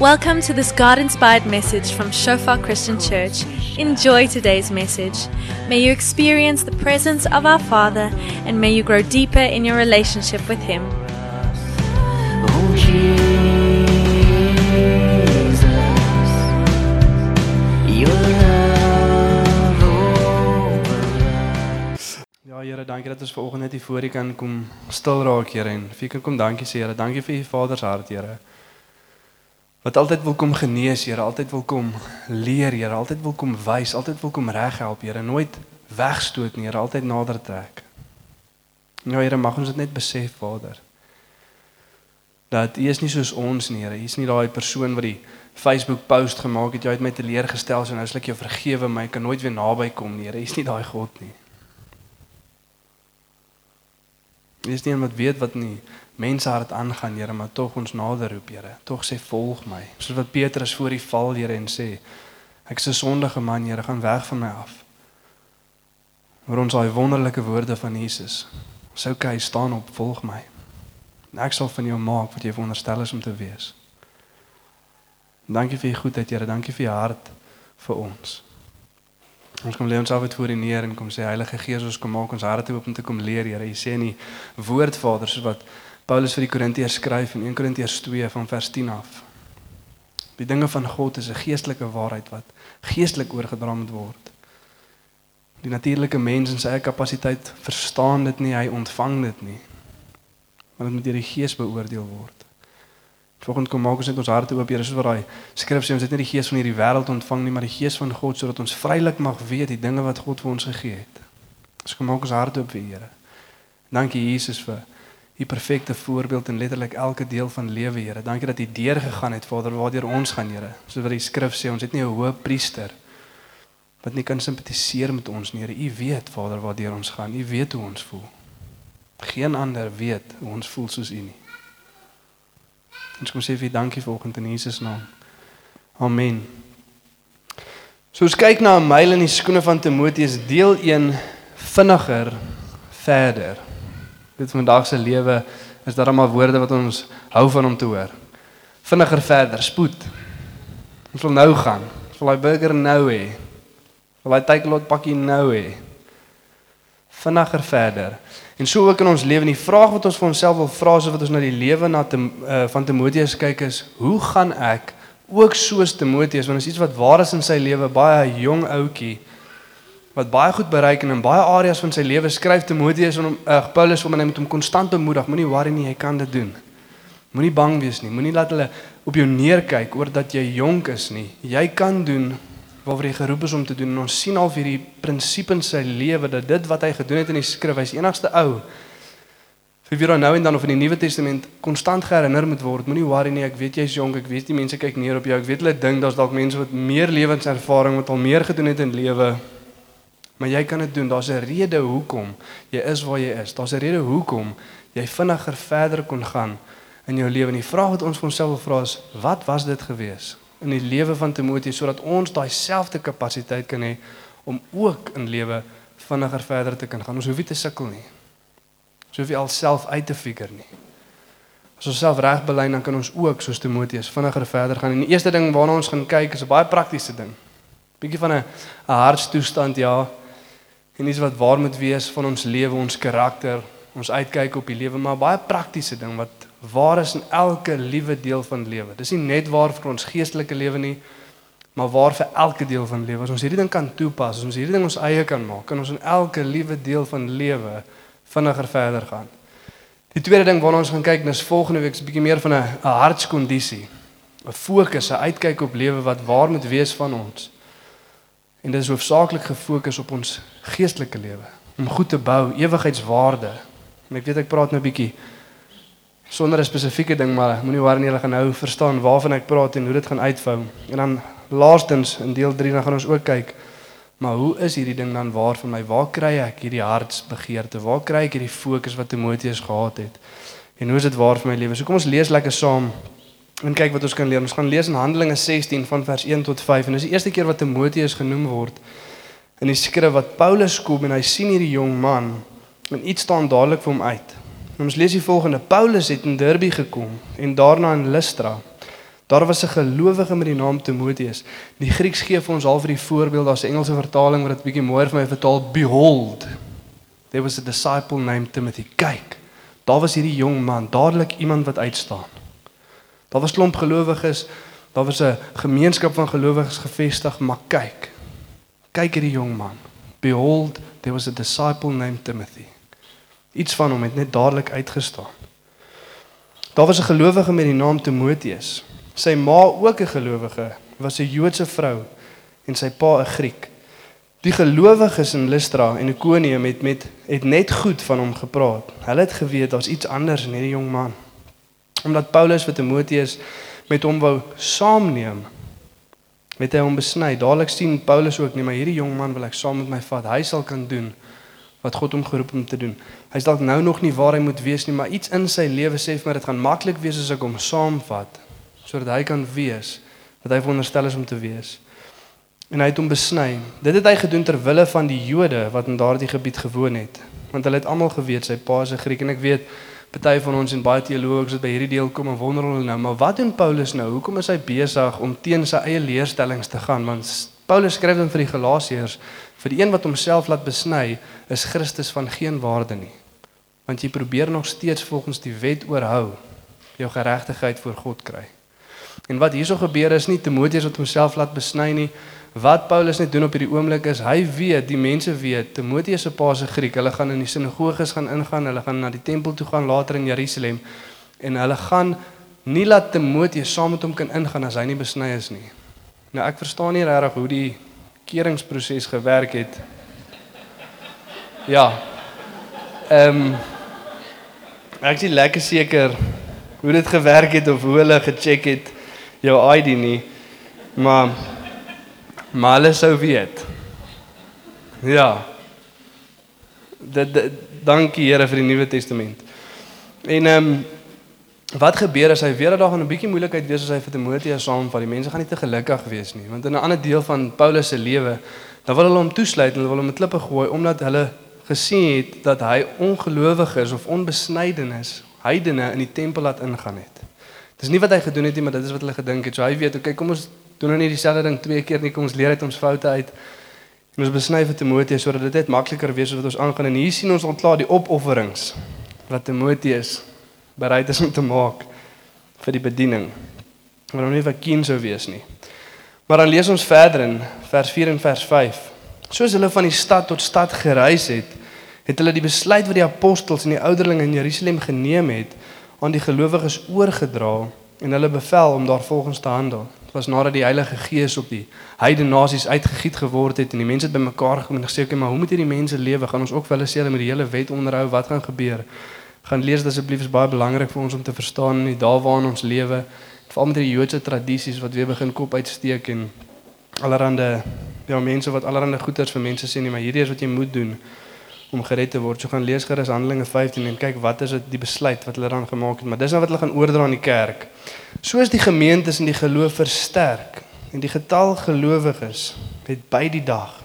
Welcome to this God inspired message from Shofar Christian Church. Enjoy today's message. May you experience the presence of our Father and may you grow deeper in your relationship with Him. Ja Here, dankie dat ons vanoggend net hier voor U kan kom stil raak, Here, en vir U kan kom dankie sê, Here. Dankie vir U Vader se hart, Here. Wat altyd wil kom genees, Here, altyd wil kom leer, Here, altyd wil kom wys, altyd wil kom reghelp, Here, nooit wegstoot nie, Here, altyd nader trek. Ja Here, mag ons dit net besef, Vader. Dat U is nie soos ons nie, Here. U is nie daai persoon wat die Facebook post gemaak het, jy het my teleurgestel, so nou sal ek jou vergewe, maar ek kan nooit weer naby kom nie, Here. U is nie daai God nie. Jy is nie iemand wat weet wat nie mense hart aangaan, Here, maar tog ons nader roep, Here. Tog sê volg my. Soos wat Petrus voor die val, Here, en sê ek is 'n sondige man, Here, gaan weg van my af. Hoor ons daai wonderlike woorde van Jesus. Sou kyk, staan op, volg my. En ek sal van jou maak wat jy veronderstel is om te wees. Dankie vir u goedheid, Here. Dankie vir u hart vir ons. Ons kom lê ons af voor U neer en kom sê Heilige Gees, ons kom maak ons harte oop om te kom leer, Here. U sê in die woord Vader soos wat Paulus vir die Korintiërs skryf in 1 Korintiërs 2 van vers 10 af. Die dinge van God is 'n geestelike waarheid wat geestelik oorgedra moet word. Die natuurlike mens in sy eie kapasiteit verstaan dit nie, hy ontvang dit nie. Maar dit moet deur die Gees beoordeel word. Volgens kom maak ons net ons harte oop, Here, soos wat daai skrif sê, ons het nie die gees van hierdie wêreld ontvang nie, maar die gees van God sodat ons vrylik mag weet die dinge wat God vir ons gegee het. Ons kom maak ons harte oop vir Here. Dankie Jesus vir u perfekte voorbeeld in letterlik elke deel van lewe, Here. Dankie dat u deur gegaan het, Vader, waardeur ons gaan, Here. Soos wat die skrif sê, ons het nie 'n hoë priester wat nie kan simpatiseer met ons nie, Here. U weet, Vader, waardeur ons gaan. U weet hoe ons voel. Geen ander weet hoe ons voel soos u nie. Ons kom sê vir dankie vanoggend in Jesus naam. Amen. So ons kyk na 'n myl in die skoene van Timoteus deel 1 vinniger verder. Dit vandag se lewe is daar maar woorde wat ons hou van om te hoor. Vinniger verder, spoed. Ons wil nou gaan. Ons wil daai burger nou hê. Wil daai teiklot pakkie nou hê. Vinniger verder. En so ook in ons lewe, die vraag wat ons vir onsself wil vra as wat ons na die lewe na te, uh, van Timoteus kyk is, hoe gaan ek ook soos Timoteus, want dit is iets wat waar is in sy lewe, baie jong ouetjie wat baie goed bereik en in baie areas van sy lewe skryf Timoteus aan hom uh, Paulus om hom met hom konstant bemoedig, moenie worry nie, jy kan dit doen. Moenie bang wees nie, moenie laat hulle op jou neerkyk oor dat jy jonk is nie. Jy kan doen waarvoor jy geroep is om te doen. En ons sien al vir die prinsipie in sy lewe dat dit wat hy gedoen het in die skrif, hy's enigste ou vir wie nou en dan of in die Nuwe Testament konstant herinner moet word. Moenie worry nie, ek weet jy's jonk, ek weet die mense kyk neer op jou. Ek weet hulle dink daar's dalk mense wat meer lewenservaring, wat al meer gedoen het in lewe. Maar jy kan dit doen. Daar's 'n rede hoekom jy is waar jy is. Daar's 'n rede hoekom jy vinniger verder kon gaan in jou lewe. En die vraag wat ons vir onsself vra is, wat was dit gewees in die lewe van Timoteus sodat ons daai selfde kapasiteit kan hê om ook in lewe vinniger verder te kan gaan. Ons hoef nie te sukkel nie. Ons hoef nie alself uit te figure nie. As ons self reg belyn dan kan ons ook soos Timoteus vinniger verder gaan. En die eerste ding waarna ons gaan kyk is 'n baie praktiese ding. Bietjie van 'n 'n hartstoestand ja. En dis wat waar moet wees van ons lewe, ons karakter, ons uitkyk op die lewe, maar baie praktiese ding wat waar is in elke liewe deel van lewe. Dis nie net waar vir ons geestelike lewe nie, maar waar vir elke deel van lewe. As ons hierdie ding kan toepas, as ons hierdie ding ons eie kan maak, kan ons in elke liewe deel van lewe vinniger verder gaan. Die tweede ding waarna ons gaan kyk, is volgende week 'n bietjie meer van 'n hartskondisie. 'n Fokus, 'n uitkyk op lewe wat waar moet wees van ons. En dit is hoofsaaklik gefokus op ons geestelike lewe, om goed te bou, ewigheidswaarde. En ek weet ek praat nou 'n bietjie sonder 'n spesifieke ding, maar moenie worry nie, hulle gaan nou verstaan waarvan ek praat en hoe dit gaan uitvou. En dan laastens in deel 3 dan gaan ons ook kyk maar hoe is hierdie ding dan waar vir my? Waar kry ek hierdie hartsbegeerte? Waar kry ek hierdie fokus wat Timoteus gehad het? En hoe is dit waar vir my lewe? So kom ons lees lekker saam en kyk wat ons kan leer. Ons gaan lees in Handelinge 16 van vers 1 tot 5 en dis die eerste keer wat Timoteus genoem word in die skrif wat Paulus kom en hy sien hierdie jong man en iets staan dadelik vir hom uit. En ons lees die volgende: Paulus het in Derbe gekom en daarna in Lystra. Daar was 'n gelowige met die naam Timoteus. Die Grieks gee vir ons al vir die voorbeeld, daar's 'n Engelse vertaling wat dit bietjie mooier vir my vertaal, behold. There was a disciple named Timothy. Kyk, daar was hierdie jong man, dadelik iemand wat uitstaan. Daar was klomp gelowiges, daar was 'n gemeenskap van gelowiges gevestig, maar kyk. Kyk hierdie jong man. Behold, there was a disciple named Timothy. Iets van hom het net dadelik uitgestaan. Daar was 'n gelowige met die naam Timoteus. Sy ma ook 'n gelowige, was 'n Joodse vrou en sy pa 'n Griek. Die gelowiges in Lystra en Ikonium het met het net goed van hom gepraat. Hulle het geweet daar's iets anders in hierdie jong man. Omdat Paulus vir Timoteus met hom wou saamneem, het hy hom besny. Dadelik sien Paulus ook nee, maar hierdie jong man wil ek saam met my vat. Hy sal kan doen wat God hom geroep om te doen. Hy's dalk nou nog nie waar hy moet wees nie, maar iets in sy lewe sê vir my dit gaan maklik wees as ek hom saamvat sodat hy kan wees wat hy veronderstel is om te wees. En hy het hom besny. Dit het hy gedoen ter wille van die Jode wat in daardie gebied gewoon het, want hulle het almal geweet sy pa is 'n Griek en ek weet party van ons en baie teoloë wat by hierdie deel kom en wonder hulle nou, maar wat doen Paulus nou? Hoekom is hy besig om teen sy eie leerstellings te gaan? Want Paulus skryf dan vir die Galasiërs, vir die een wat homself laat besny, is Christus van geen waarde nie. Want jy probeer nog steeds volgens die wet oorhou jou geregtigheid voor God kry. En wat hierso gebeur is nie Timoteus wat homself laat besny nie. Wat Paulus net doen op hierdie oomblik is hy weet, die mense weet, Timoteus se pa se Griek, hulle gaan in die sinagoges gaan ingaan, hulle gaan na die tempel toe gaan later in Jerusalem en hulle gaan nie laat Timoteus saam met hom kan ingaan as hy nie besny is nie. Nou ek verstaan nie regtig hoe die keringsproses gewerk het. Ja. Ehm um, ek is lekker seker hoe dit gewerk het of hoe hulle gecheck het jou ID nie. Maar maar hulle sou weet. Ja. Dit dankie Here vir die Nuwe Testament. En ehm um, wat gebeur as hy weer dat daar gaan 'n bietjie moeilikheid wees as hy vir Timoteus saamvat? Die mense gaan nie te gelukkig wees nie, want in 'n ander deel van Paulus se lewe, dan wil hulle hom toesluit en hulle wil hom met klippe gooi omdat hulle gesien het dat hy ongelowig is of onbesnyden is, heidene in die tempel laat ingaan het. Dis nie wat hy gedoen het nie, maar dit is wat hulle gedink het. So hy weet, okay, kom ons doen nou nie dieselfde ding twee keer nie. Kom ons leer uit ons foute uit. En ons besny vir Timoteus sodat dit net makliker wees wat ons aangaan en hier sien ons ontklaar die opofferings wat Timoteus bereid is om te maak vir die bediening. Maar hom nie vir kien sou wees nie. Maar dan lees ons verder in vers 4 en vers 5. Soos hulle van die stad tot stad gereis het, het hulle die besluit wat die apostels en die ouderlinge in Jerusalem geneem het aan die gelowiges oorgedra en hulle bevel om daarvolgens te handel. Dit was nadat die Heilige Gees op die heidene nasies uitgegiet geword het en die mense het bymekaar gekom en gesê, "Oké, maar hoe moet hierdie mense lewe? Gaan ons ook vir hulle sê hulle moet die hele wet onderhou? Wat gaan gebeur?" Gaan lees dit asseblief, is baie belangrik vir ons om te verstaan in daar waar ons lewe, veral met die Joodse tradisies wat weer begin kop uitsteek en allerhande ja, mense wat allerhande goeders vir mense sê nie, maar hierdie is wat jy moet doen om gered te word. So gaan lees gerus Handelinge 15 en kyk wat is dit die besluit wat hulle dan gemaak het. Maar dis nou wat hulle gaan oordra aan die kerk. Soos die gemeentes in die geloof versterk en die getal gelowiges het by die dag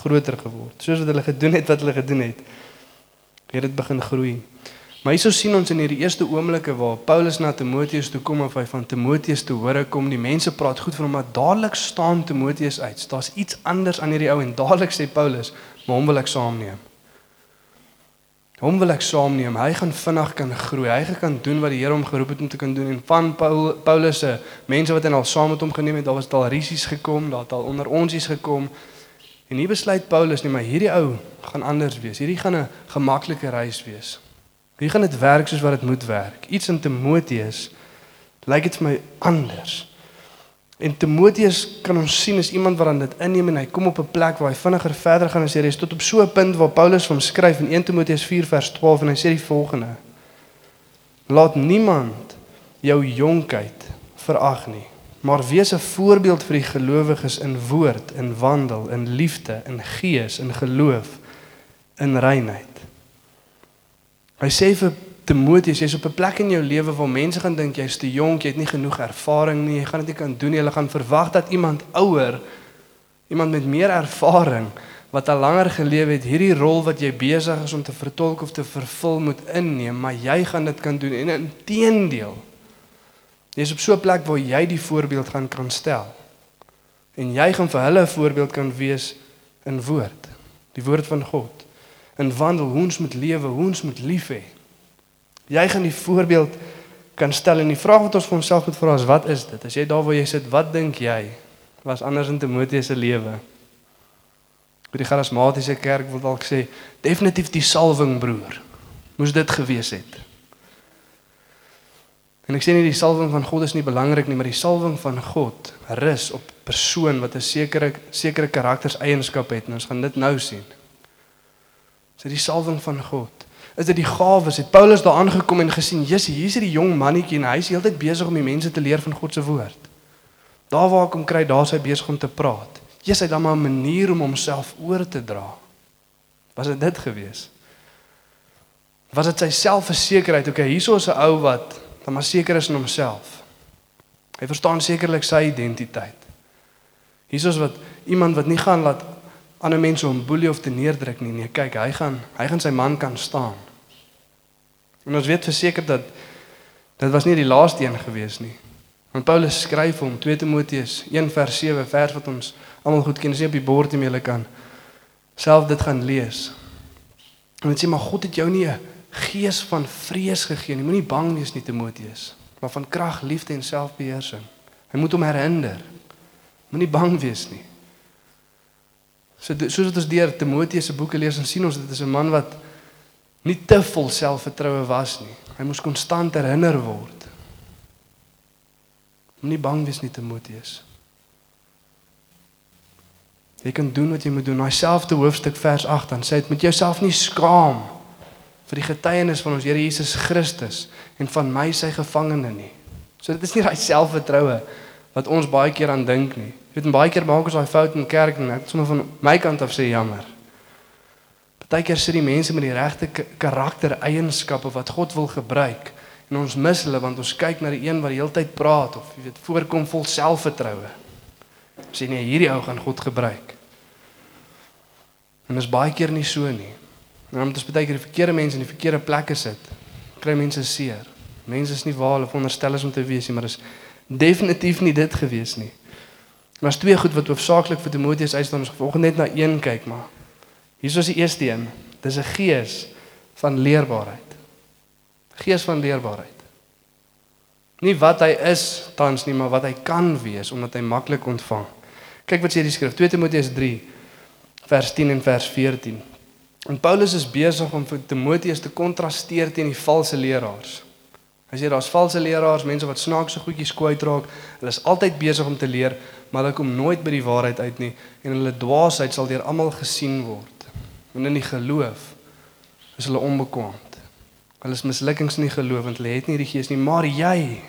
groter geword. Soos wat hulle gedoen het wat hulle gedoen het, het dit begin groei. Maar hierso sien ons in hierdie eerste oomblikke waar Paulus na Timoteus toe kom of hy van Timoteus te hore kom, die mense praat goed van hom, maar dadelik staan Timoteus uit. Daar's iets anders aan hierdie ou en dadelik sê Paulus, "Maar hom wil ek saamneem." Hom wil ek saamneem. Hy gaan vinnig kan groei. Hy gaan kan doen wat die Here hom geroep het om te kan doen. En van Paul, Paulus se mense wat hy al saam met hom geneem het, daar was al risies gekom, daar het al onder onsies gekom. En hier besluit Paulus net maar hierdie ou gaan anders wees. Hierdie gaan 'n gemaklike reis wees. Hier gaan dit werk soos wat dit moet werk. Iets in Timoteus lyk dit vir my anders. En Timoteus kan ons sien as iemand wat dan dit inneem en hy kom op 'n plek waar hy vinniger verder gaan as hy is tot op so 'n punt waar Paulus hom skryf in 1 Timoteus 4 vers 12 en hy sê die volgende: Laat niemand jou jonkheid verag nie, maar wees 'n voorbeeld vir die gelowiges in woord, in wandel, in liefde, in gees, in geloof, in reinheid. Hy sê vir Timoteus, jy's op 'n plek in jou lewe waar mense gaan dink jy's te jonk, jy het nie genoeg ervaring nie, jy gaan dit nie kan doen nie. Hulle gaan verwag dat iemand ouer, iemand met meer ervaring wat al langer geleef het, hierdie rol wat jy besig is om te vertolk of te vervul moet inneem, maar jy gaan dit kan doen. En inteendeel, Jy's op so 'n plek waar jy die voorbeeld gaan kan stel. En jy gaan vir hulle 'n voorbeeld kan wees in woord, die woord van God. In wandel, hoe ons moet lewe, hoe ons moet lief hê. Jy gaan die voorbeeld kan stel en die vraag wat ons vir onsself moet vra is wat is dit? As jy daar waar jy sit, wat dink jy was anders in Timoteus se lewe? Vir die charismatiese kerk wil dalk sê definitief die salwing broer. Moes dit gewees het. En ek sê nie die salwing van God is nie belangrik nie, maar die salwing van God rus op persoon wat 'n sekere sekere karakterseienskap het en ons gaan dit nou sien. Dis die salwing van God. Is dit die gawes? Het Paulus daar aangekom en gesien, "Jesus, hier is hierdie jong mannetjie en hy is heeltyd besig om die mense te leer van God se woord." Daar waar ek hom kry, daar is hy besig om te praat. Jesus het dan maar 'n manier om homself oor te dra. Was dit dit gewees? Was dit sy selfversekerheid? Okay, hierso is 'n ou wat dan maar seker is in homself. Hy verstaan sekerlik sy identiteit. Hiersoos wat iemand wat nie gaan laat ander mense hom boelie of te neerdruk nie. Nee, kyk, hy gaan hy gaan sy man kan staan. En ons weet verseker dat dit was nie die laaste een gewees nie. Want Paulus skryf hom 2 Timoteus 1 vers 7 vers wat ons almal goed ken, sien op die bord om julle kan self dit gaan lees. En dit sê maar God het jou nie 'n gees van vrees gegee nie. Moenie bang wees nie Timoteus, maar van krag, liefde en selfbeheersing. Hy moet hom herinner. Moenie bang wees nie. So soos wat ons deur Timoteus se boeke lees en sien ons dit is 'n man wat nie te vol selfvertroue was nie. Hy moes konstant herinner word. Moenie bang wees nie Timoteus. Jy kan doen wat jy moet doen. Daai selfde hoofstuk vers 8 dan sê dit met jouself nie skaam vir die getuienis van ons Here Jesus Christus en van my sy gevangene nie. So dit is nie daai selfvertroue wat ons baie keer aan dink nie. Jy weet baie keer maak ons daai fout in kerk en ek sommer van my kant af sê jammer. Partykeer sit die mense met die regte karaktereienskappe wat God wil gebruik en ons mis hulle want ons kyk na die een wat die hele tyd praat of jy weet voorkom vol selfvertroue. Sê nee, hierdie ou gaan God gebruik. En dit is baie keer nie so nie. En dan moet ons baie keer die verkeerde mense in die verkeerde plekke sit. Kry mense seer. Mense is nie waar hulle veronderstel is om te wees nie, maar is definitief nie dit gewees nie. Maar as twee goed wat hoofsaaklik vir Timoteus uitstaan, ons volgens net na een kyk maar. Hier is die eerste een. Dis 'n gees van leerbaarheid. Gees van leerbaarheid. Nie wat hy is tans nie, maar wat hy kan wees omdat hy maklik ontvang. Kyk wat sê die skrif 2 Timoteus 3 vers 10 en vers 14. En Paulus is besig om vir Timoteus te kontrasteer teen die valse leraars. Hy sê daar's valse leraars, mense wat snaakse goedjies kwytraak. Hulle is altyd besig om te leer, maar hulle kom nooit by die waarheid uit nie en hulle dwaasheid sal deur almal gesien word. En in die geloof is hulle onbekwamd. Hulle is mislukkings in die geloof want hulle het nie die gees nie, maar jy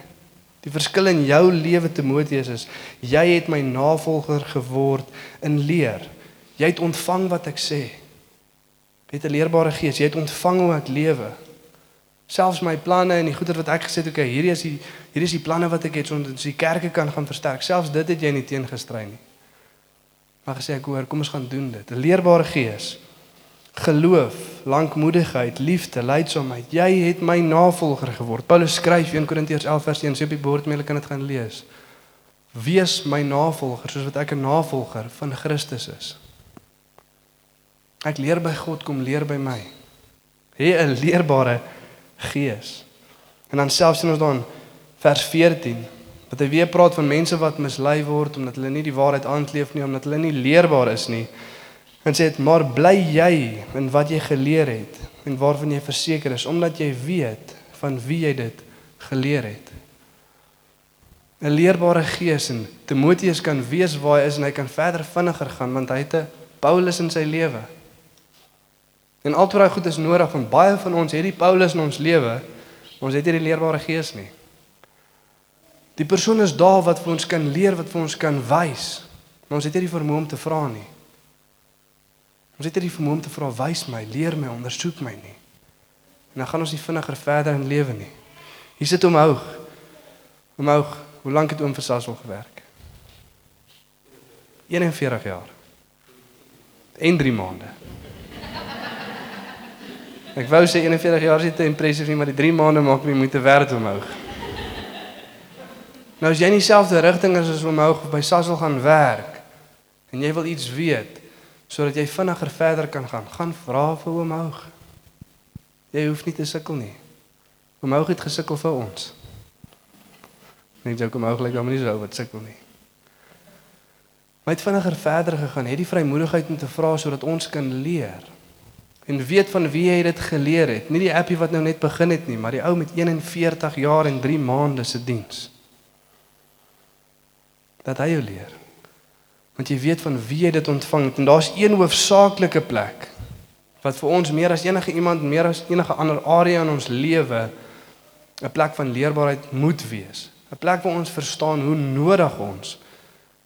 Die verskil in jou lewe Timoteus is jy het my navolger geword in leer. Jy het ontvang wat ek sê. Het 'n leerbare gees. Jy het ontvang hoe ek lewe. Selfs my planne en die goeie wat ek gesê het, okay, hierdie is die hierdie is die planne wat ek het sodat ons die kerke kan gaan versterk. Selfs dit het jy nie teengestry nie. Maar gesê ek hoor, kom ons gaan doen dit. 'n Leerbare gees. Geloof, lankmoedigheid, liefde, lydsaamheid. Jy het my navolger geword. Paulus skryf in Korintiërs 11 vers 1, sê op die bord, mense kan dit gaan lees. Wees my navolger soos wat ek 'n navolger van Christus is. Ek leer by God, kom leer by my. Hê 'n leerbare gees. En dan selfs in ons dan vers 14 wat hy weer praat van mense wat mislei word omdat hulle nie die waarheid aandleef nie, omdat hulle nie leerbaar is nie. En sê dit, maar bly jy in wat jy geleer het en waarvan jy verseker is omdat jy weet van wie jy dit geleer het. 'n Leerbare gees en Timoteus kan weet waar hy is en hy kan verder vinniger gaan want hy het 'n Paulus in sy lewe. En altoe daai goed is nodig want baie van ons het die Paulus in ons lewe, ons het nie die leerbare gees nie. Die persoon is daar wat vir ons kan leer, wat vir ons kan wys, maar ons het nie die vermoë om te vra nie. Ons het nie die vermoë om te vra, wys my, leer my, ondersoek my nie. En dan gaan ons nie vinniger verder in lewe nie. Hier sit hom hoog. Hom hoog. Hoe lank het oom vir Sasol gewerk? 41 jaar. En 3 maande. Ek wou sê 41 jaar is te impressive nie, maar die 3 maande maak my moeite werd om hou. Nou as jy in dieselfde rigting as oom Houg by Sasol gaan werk en jy wil iets weet sodat jy vinniger verder kan gaan, gaan vra vir oom Houg. Jy hoef nie te sukkel nie. Oom Houg het gesukkel vir ons. Net jou kom ooglik dan nie so wat sukkel nie. Maar het vinniger verder gegaan, het die vrymoedigheid om te vra sodat ons kan leer. En weet van wie hy dit geleer het. Nie die appie wat nou net begin het nie, maar die ou met 41 jaar en 3 maande se diens. Dat hy jou leer. Want jy weet van wie jy dit ontvang het en daar's een hoofsaaklike plek wat vir ons meer as enige iemand meer as enige ander area in ons lewe 'n plek van leerbaarheid moet wees. 'n Plek waar ons verstaan hoe nodig ons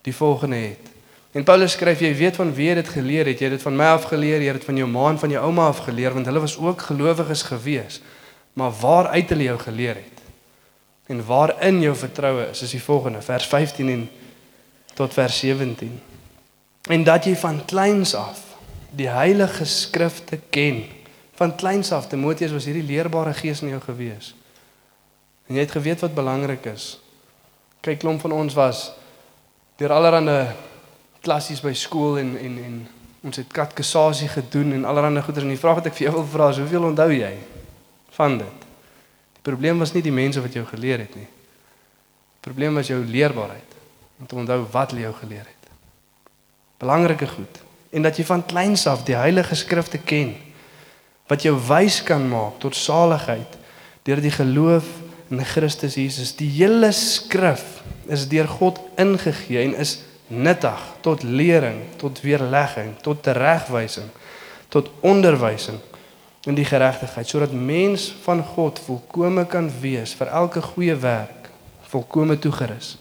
die volgende het. En Paulus skryf jy weet van wie jy dit geleer het, jy het dit van my af geleer, jy het dit van jou ma en van jou ouma af geleer want hulle was ook gelowiges gewees. Maar waar uit hulle jou geleer het en waarin jou vertroue is, is die volgende vers 15 en tot vers 17. En dat jy van kleins af die heilige skrifte ken. Van kleins af Timoteus was hierdie leerbare gees in jou gewees. En jy het geweet wat belangrik is. Kyk klomp van ons was deur allerlei klassies by skool en en en ons het katekisasie gedoen en allerlei goeders en die vraag wat ek vir jou wil vra is hoeveel onthou jy van dit? Die probleem was nie die mense wat jou geleer het nie. Die probleem was jou leerbaarheid om te onthou wat hulle jou geleer het. Belangrike goed en dat jy van kleins af die heilige skrifte ken wat jou wys kan maak tot saligheid deur die geloof in Christus Jesus. Die hele skrif is deur God ingegee en is nuttig tot lering, tot weerlegging, tot teregwysing, tot onderwysing in die geregtigheid sodat mens van God volkome kan wees vir elke goeie werk, volkome toegerus.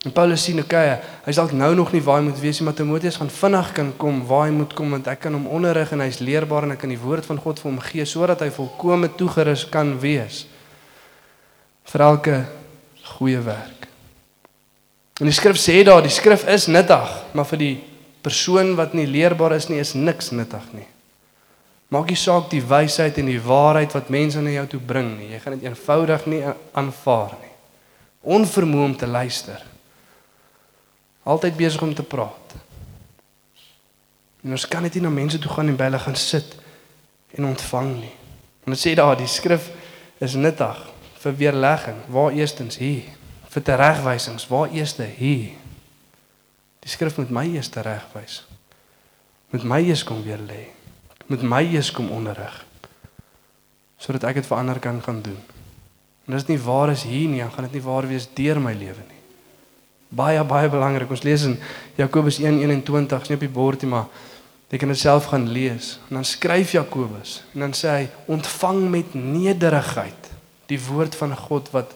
En Paulus sien okay, hy dalk nou nog nie waar hy moet wees nie, maar Timoteus gaan vinnig kan kom waar hy moet kom want ek kan hom onderrig en hy's leerbaar en ek kan die woord van God vir hom gee sodat hy volkome toegerus kan wees vir elke goeie werk. En die skrif sê daar, die skrif is nuttig, maar vir die persoon wat nie leerbaar is nie, is niks nuttig nie. Maak nie saak die wysheid en die waarheid wat mense na jou toe bring nie. Jy gaan dit eenvoudig nie aanvaar nie. Onvermoë om te luister altyd besig om te praat. En ons kan net nie na mense toe gaan en by hulle gaan sit en ontvang nie. En dit sê daar die skrif is nuttig vir weerlegging, waar eerstens hier, vir teregwysings, waar eerste hier. Die skrif moet my eers teregwys. Moet my eers kom weer lê. Moet my eers kom onderrig. Sodat ek dit vir ander kan gaan doen. En as dit nie waar is hier nie, dan gaan dit nie waar wees deur my lewe nie baie baie belangrik. Ons lees in Jakobus 1:21, nie op die bord nie, maar jy kan dit self gaan lees. En dan skryf Jakobus en dan sê hy: "Ontvang met nederigheid die woord van God wat